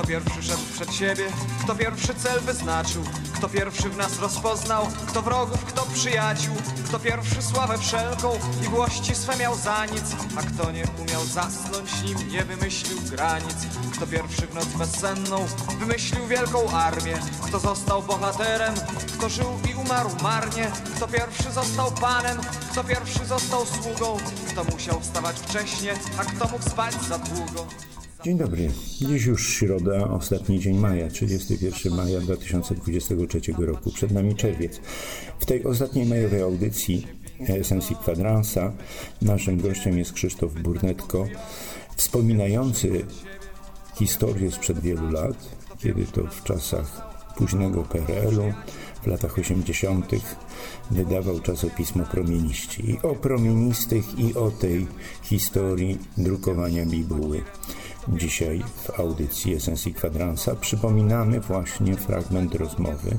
Kto pierwszy szedł przed siebie, kto pierwszy cel wyznaczył, kto pierwszy w nas rozpoznał, kto wrogów, kto przyjaciół, kto pierwszy sławę wszelką i włości swe miał za nic, a kto nie umiał zasnąć, nim nie wymyślił granic, kto pierwszy w noc bezsenną wymyślił wielką armię, kto został bohaterem, kto żył i umarł marnie, kto pierwszy został panem, kto pierwszy został sługą, kto musiał wstawać wcześnie, a kto mógł spać za długo. Dzień dobry. Dziś już środa, ostatni dzień maja, 31 maja 2023 roku. Przed nami czerwiec. W tej ostatniej majowej audycji Esencji Kwadransa naszym gościem jest Krzysztof Burnetko, wspominający historię sprzed wielu lat, kiedy to w czasach późnego PRL-u, w latach 80. wydawał czasopismo Promieniści. I o promienistych, i o tej historii drukowania bibuły. Dzisiaj w audycji Esencji Kwadransa przypominamy właśnie fragment rozmowy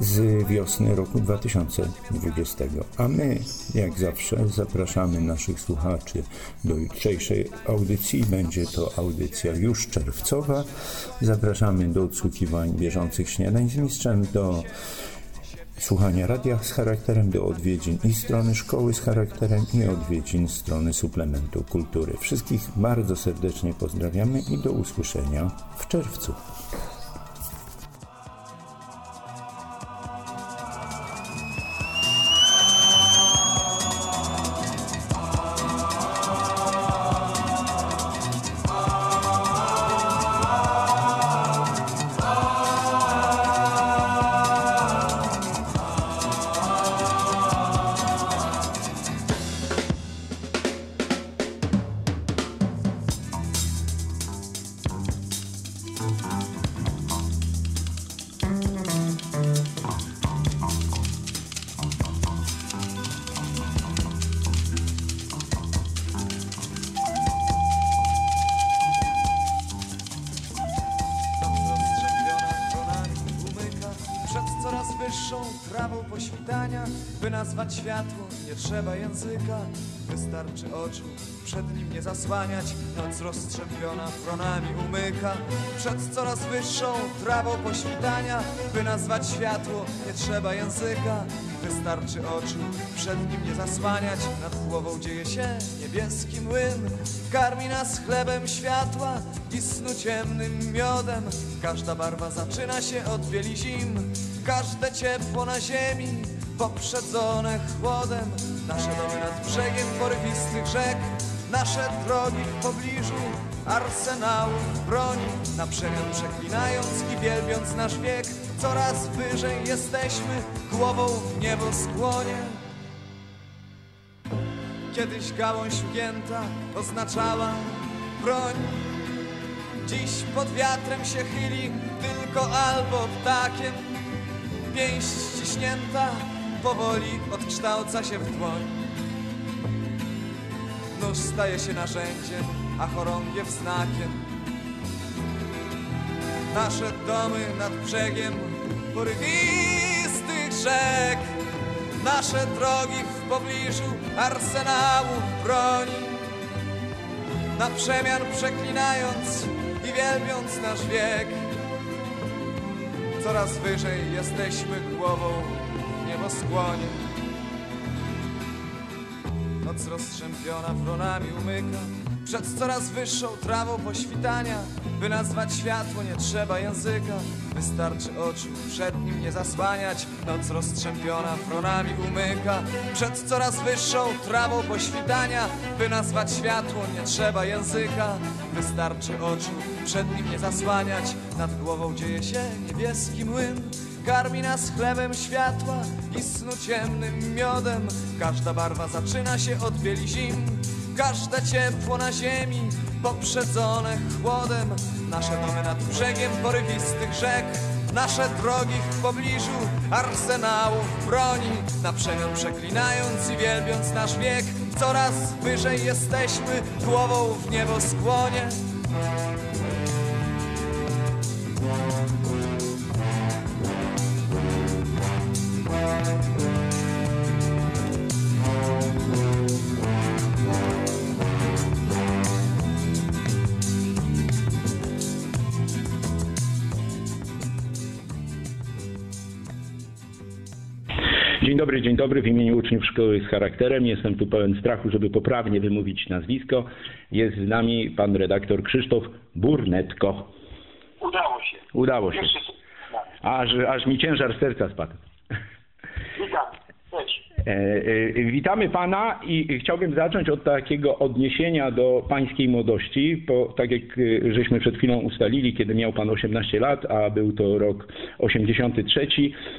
z wiosny roku 2020. A my, jak zawsze, zapraszamy naszych słuchaczy do jutrzejszej audycji. Będzie to audycja już czerwcowa. Zapraszamy do odsłuchiwań bieżących śniadań z mistrzem, do słuchania radia z charakterem, do odwiedzin i strony szkoły z charakterem i odwiedzin strony suplementu kultury. Wszystkich bardzo serdecznie pozdrawiamy i do usłyszenia w czerwcu. Nazwać światło, nie trzeba języka, wystarczy oczu, przed nim nie zasłaniać, noc rozstrzępiona fronami umyka, przed coraz wyższą trawą poświtania, by nazwać światło, nie trzeba języka, wystarczy oczu, przed nim nie zasłaniać, nad głową dzieje się niebieski młyn, karmi nas chlebem światła i snu ciemnym miodem, każda barwa zaczyna się od bieli zim, każde ciepło na ziemi poprzedzone chłodem. Nasze domy nad brzegiem porywistych rzek Nasze drogi w pobliżu arsenałów broni. Na przemian przeklinając i wielbiąc nasz wiek Coraz wyżej jesteśmy, głową w niebo skłonie. Kiedyś gałąź ugięta oznaczała broń. Dziś pod wiatrem się chyli tylko albo ptakiem Pięść ściśnięta powoli odkształca się w dłoń. Nóż staje się narzędziem, a chorągiew znakiem. Nasze domy nad brzegiem porywistych rzek, nasze drogi w pobliżu arsenału broni. Na przemian przeklinając i wielbiąc nasz wiek, coraz wyżej jesteśmy głową nieboskłonie. Noc rozstrzępiona wronami umyka Przed coraz wyższą trawą poświtania By nazwać światło nie trzeba języka. Wystarczy oczu przed nim nie zasłaniać Noc rozstrzępiona wronami umyka. Przed coraz wyższą trawą poświtania By nazwać światło nie trzeba języka. Wystarczy oczu przed nim nie zasłaniać Nad głową dzieje się niebieski młyn Karmi nas chlebem światła i snu ciemnym miodem. Każda barwa zaczyna się od bieli zim Każde ciepło na ziemi poprzedzone chłodem. Nasze domy nad brzegiem porywistych rzek Nasze drogi w pobliżu arsenałów broni. Na przemian przeklinając i wielbiąc nasz wiek Coraz wyżej jesteśmy, głową w niebo skłonie dobry, dzień dobry. W imieniu uczniów szkoły z charakterem jestem tu pełen strachu, żeby poprawnie wymówić nazwisko. Jest z nami pan redaktor Krzysztof Burnetko. Udało się. Udało się. Aż, aż mi ciężar serca spadł. Witamy pana i chciałbym zacząć od takiego odniesienia do pańskiej młodości, bo tak jak e, żeśmy przed chwilą ustalili, kiedy miał pan 18 lat, a był to rok 83,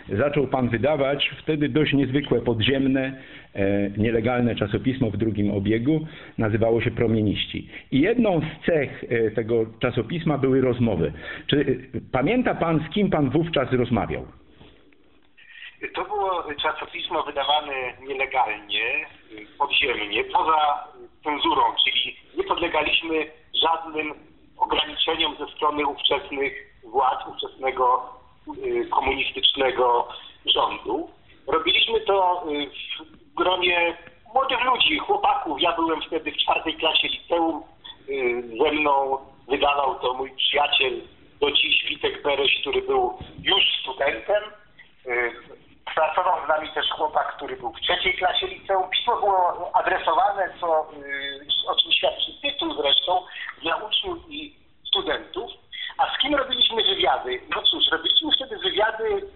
zaczął pan wydawać wtedy dość niezwykłe, podziemne, e, nielegalne czasopismo w drugim obiegu, nazywało się Promieniści. I jedną z cech e, tego czasopisma były rozmowy. Czy e, pamięta pan, z kim pan wówczas rozmawiał? To było czasopismo wydawane nielegalnie, podziemnie, poza cenzurą, czyli nie podlegaliśmy żadnym ograniczeniom ze strony ówczesnych władz, ówczesnego y, komunistycznego rządu. Robiliśmy to y, w gronie młodych ludzi, chłopaków. Ja byłem wtedy w czwartej klasie liceum. Y, Ze mną wydawał to mój przyjaciel do dziś Witek Bereś, który był już studentem. Y, Pracował z nami też chłopak, który był w trzeciej klasie liceum. Pismo było adresowane, co, y, o czym świadczy tytuł zresztą, dla uczniów i studentów. A z kim robiliśmy wywiady? No cóż, robiliśmy wtedy wywiady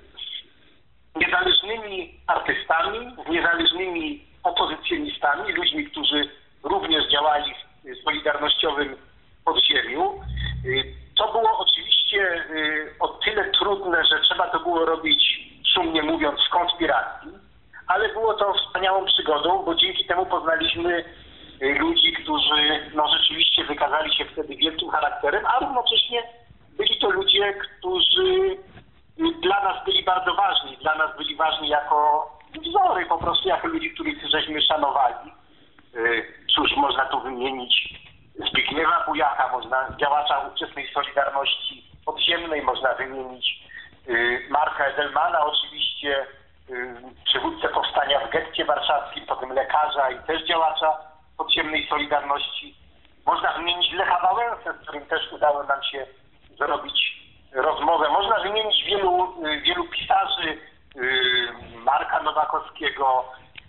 z niezależnymi artystami, z niezależnymi opozycjonistami, ludźmi, którzy również działali w solidarnościowym podziemiu. Y, To było oczywiście y, o tyle trudne, że trzeba to było robić, szumnie mówiąc, w konspiracji, ale było to wspaniałą przygodą, bo dzięki temu poznaliśmy y, ludzi, którzy no, rzeczywiście wykazali się wtedy wielkim równocześnie byli to ludzie, którzy dla nas byli bardzo ważni. Dla nas byli ważni jako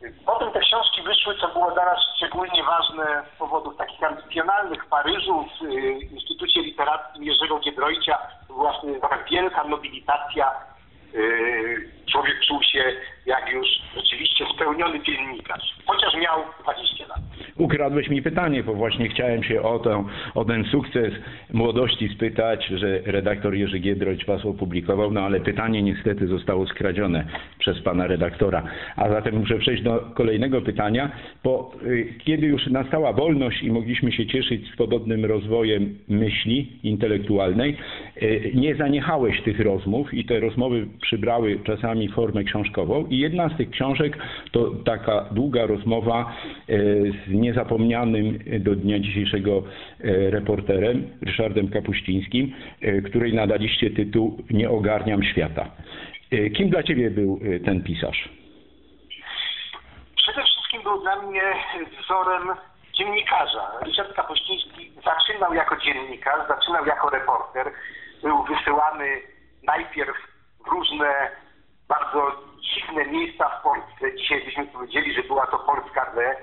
Y, Potem te książki wyszły, co było dla nas szczególnie ważne z powodów takich ambicjonalnych w Paryżu, w y, Instytucie Literackim Jerzego Giedroycia. Wtedy taka wielka nobilitacja. Y, Człowiek czuł się jak już rzeczywiście spełniony dziennikarz, chociaż miał 20 lat. Ukradłeś mi pytanie, bo właśnie chciałem się o, tę, o ten sukces młodości spytać, że redaktor Jerzy Giedroyć was opublikował, no ale pytanie niestety zostało skradzione przez pana redaktora. A zatem muszę przejść do kolejnego pytania, bo y, kiedy już nastała wolność i mogliśmy się cieszyć swobodnym rozwojem myśli intelektualnej, y, nie zaniechałeś tych rozmów i te rozmowy przybrały czasami formę książkową i jedna z tych książek to taka długa rozmowa y, z niezapomnianym do dnia dzisiejszego e, reporterem Ryszardem Kapuścińskim, e, której nadaliście tytuł Nie ogarniam świata. E, Kim dla ciebie był ten pisarz? Przede wszystkim był dla mnie wzorem dziennikarza. Ryszard Kapuściński zaczynał jako dziennikarz, zaczynał jako reporter. Był wysyłany najpierw w różne bardzo dziwne miejsca w Polsce. Dzisiaj byśmy powiedzieli, że była to Polska D.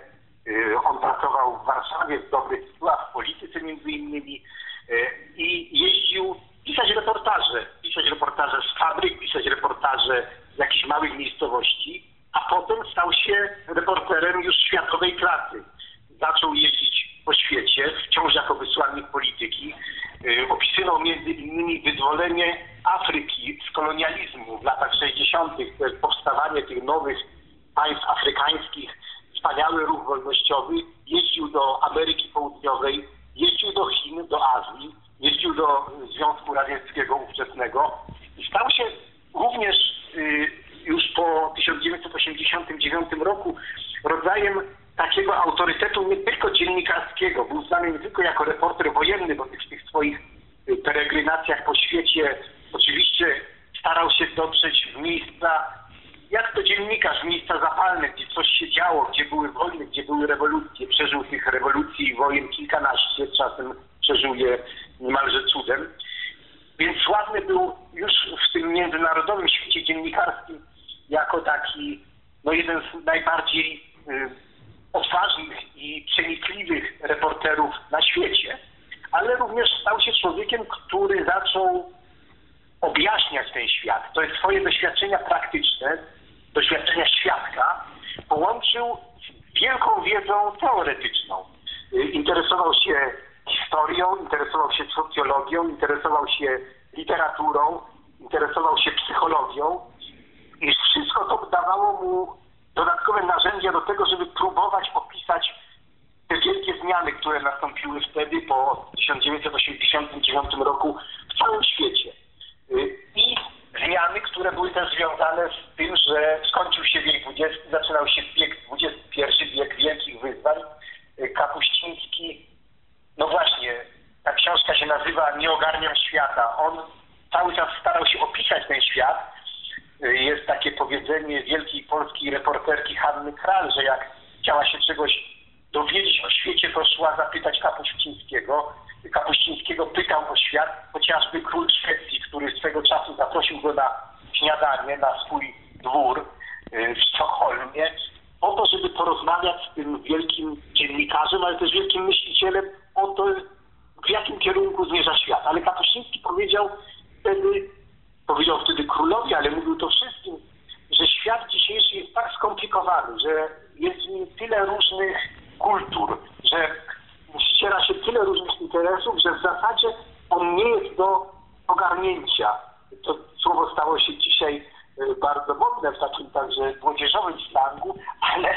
Y, On pracował w Warszawie w dobrych tytułach, w polityce między innymi y, i jeździł pisać reportaże. Pisać reportaże z fabryk, pisać reportaże z jakichś małych miejscowości, a potem stał się reporterem już światowej klasy. Zaczął jeździć po świecie, wciąż jako wysłannik polityki. Y, Opisywał między innymi wyzwolenie Afryki z kolonializmu w latach 60., to jest powstawanie tych nowych państw afrykańskich, wspaniały ruch wolnościowy. Jeździł do Ameryki Południowej, jeździł do Chin, do Azji, jeździł do Związku Radzieckiego ówczesnego i stał się również y, już po 1989 roku rodzajem takiego autorytetu nie tylko dziennikarskiego. Był znany nie tylko jako reporter wojenny, bo w tych swoich y, peregrinacjach po świecie oczywiście starał się dotrzeć w miejsca, jak to dziennikarz, miejsca zapalne, gdzie coś się działo, gdzie były wojny, gdzie były rewolucje. Przeżył tych rewolucji i wojen kilkanaście, czasem przeżył je niemalże cudem. Więc sławny był już w tym międzynarodowym świecie dziennikarskim jako taki no jeden z najbardziej y, odważnych i przenikliwych reporterów na świecie, ale również stał się człowiekiem, który zaczął objaśniać ten świat. To jest swoje doświadczenia praktyczne, doświadczenia świadka, połączył z wielką wiedzą teoretyczną. Y, interesował się historią, interesował się socjologią, interesował się literaturą, interesował się psychologią i wszystko to dawało mu dodatkowe narzędzia do tego, żeby próbować opisać te wielkie zmiany, które nastąpiły wtedy po 1989 roku w całym świecie. Y, I zmiany, które były też związane z tym, że skończył się wiek XX, zaczynał się wiek XXI, wiek wielkich wyzwań. Y, Kapuściński, no właśnie, ta książka się nazywa Nie ogarniam świata. On cały czas starał się opisać ten świat. Y, Jest takie powiedzenie wielkiej polskiej reporterki Hanny Kral, że jak chciała się czegoś dowiedzieć o świecie, to szła zapytać Kapuścińskiego. Kapuścińskiego pytał o świat, chociażby król Szwecji, który swego czasu zaprosił go na śniadanie, na swój dwór y, w Sztokholmie, po to, żeby porozmawiać z tym wielkim dziennikarzem, ale też wielkim myślicielem o to, w jakim kierunku zmierza świat. Ale Kapuściński powiedział wtedy, powiedział wtedy królowi, ale mówił to wszystkim, że świat dzisiejszy jest tak skomplikowany, że jest w nim tyle różnych kultur, że ściera się tyle różnych interesów, że w zasadzie on nie jest do ogarnięcia. To słowo stało się dzisiaj y, bardzo modne w takim także młodzieżowym slangu, ale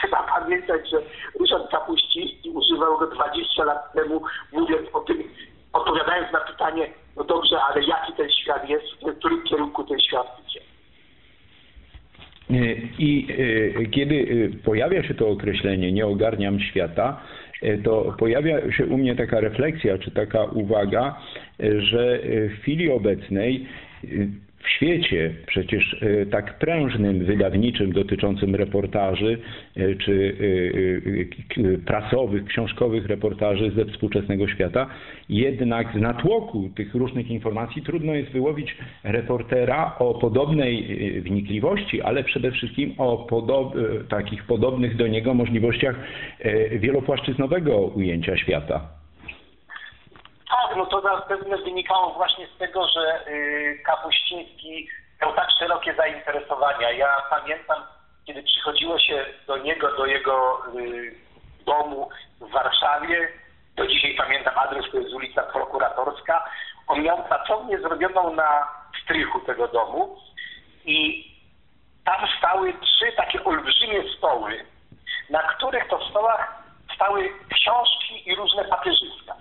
trzeba pamiętać, że Ryszard Kapuściński używał go 20 lat temu, mówiąc o tym, odpowiadając na pytanie, no dobrze, ale jaki ten świat jest, w którym kierunku ten świat idzie. I e, kiedy pojawia się to określenie nie ogarniam świata, to pojawia się u mnie taka refleksja, czy taka uwaga, e, że e, w chwili obecnej e, w świecie przecież e, tak prężnym, wydawniczym, dotyczącym reportaży, e, czy e, prasowych, książkowych reportaży ze współczesnego świata, jednak z natłoku tych różnych informacji trudno jest wyłowić reportera o podobnej wnikliwości, ale przede wszystkim o podob, takich podobnych do niego możliwościach wielopłaszczyznowego ujęcia świata. Tak, no to zapewne wynikało właśnie z tego, że y, Kapuściński miał tak szerokie zainteresowania. Ja pamiętam, kiedy przychodziło się do niego, do jego y, domu w Warszawie, do dzisiaj pamiętam adres, to jest ulica Prokuratorska, on miał pracownię zrobioną na strychu tego domu i tam stały trzy takie olbrzymie stoły, na których to stołach stały książki i różne papierzyska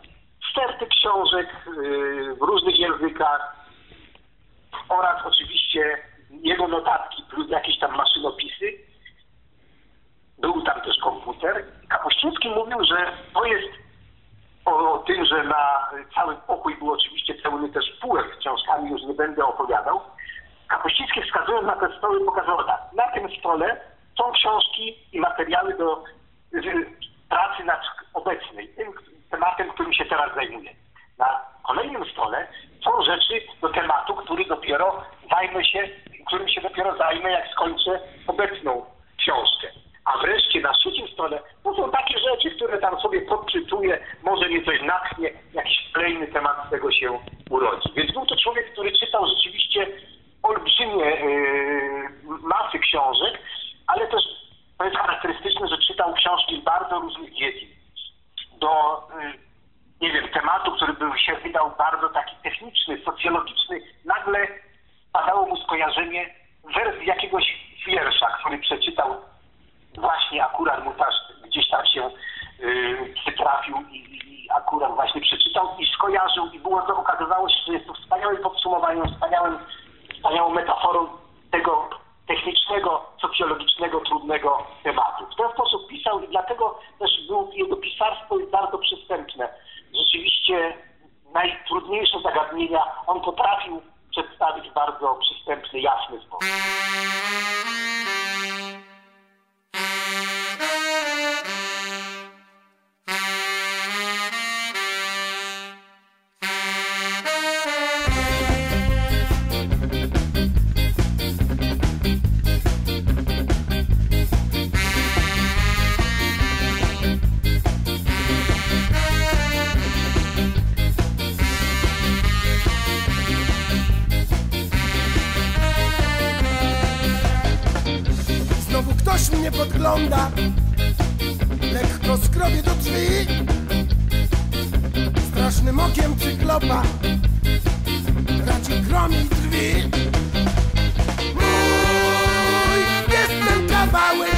sterty książek yy, w różnych językach oraz oczywiście jego notatki plus jakieś tam maszynopisy. Był tam też komputer. Kapuściński mówił, że to jest o, o tym, że na cały pokój był oczywiście pełny też półek z książkami, już nie będę opowiadał. Kapuściński wskazując na te stoły pokazał tak. Na tym stole są książki i materiały do y, pracy nad obecnej, tym tematem, którym się teraz zajmuję. Na kolejnym stole są rzeczy do tematu, który dopiero zajmę się, którym się dopiero zajmę, jak skończę obecną książkę. A wreszcie na trzecim stole to są takie rzeczy, które tam sobie podczytuję, może mnie coś natchnie, jakiś kolejny temat z tego się urodzi. Więc był to człowiek, który czytał rzeczywiście olbrzymie yy, masy książek, ale też to jest charakterystyczne, że czytał książki z bardzo różnych dziedzin. Do, y, nie wiem, tematu, który był się wydał bardzo taki techniczny, socjologiczny, nagle padało mu skojarzenie wersji jakiegoś wiersza, który przeczytał właśnie akurat mu też gdzieś tam się yy, przytrafił i, i akurat właśnie przeczytał i skojarzył i było to, okazywało się, że jest to wspaniałym podsumowaniem, wspaniałym, wspaniałą metaforą tego technicznego, socjologicznego, trudnego tematu. W ten sposób pisał i dlatego też był, jego pisarstwo mnie podgląda. Lekko skrobie do drzwi. Strasznym okiem cyklopa Raczy gromi drzwi. Mój jest ten kawałek.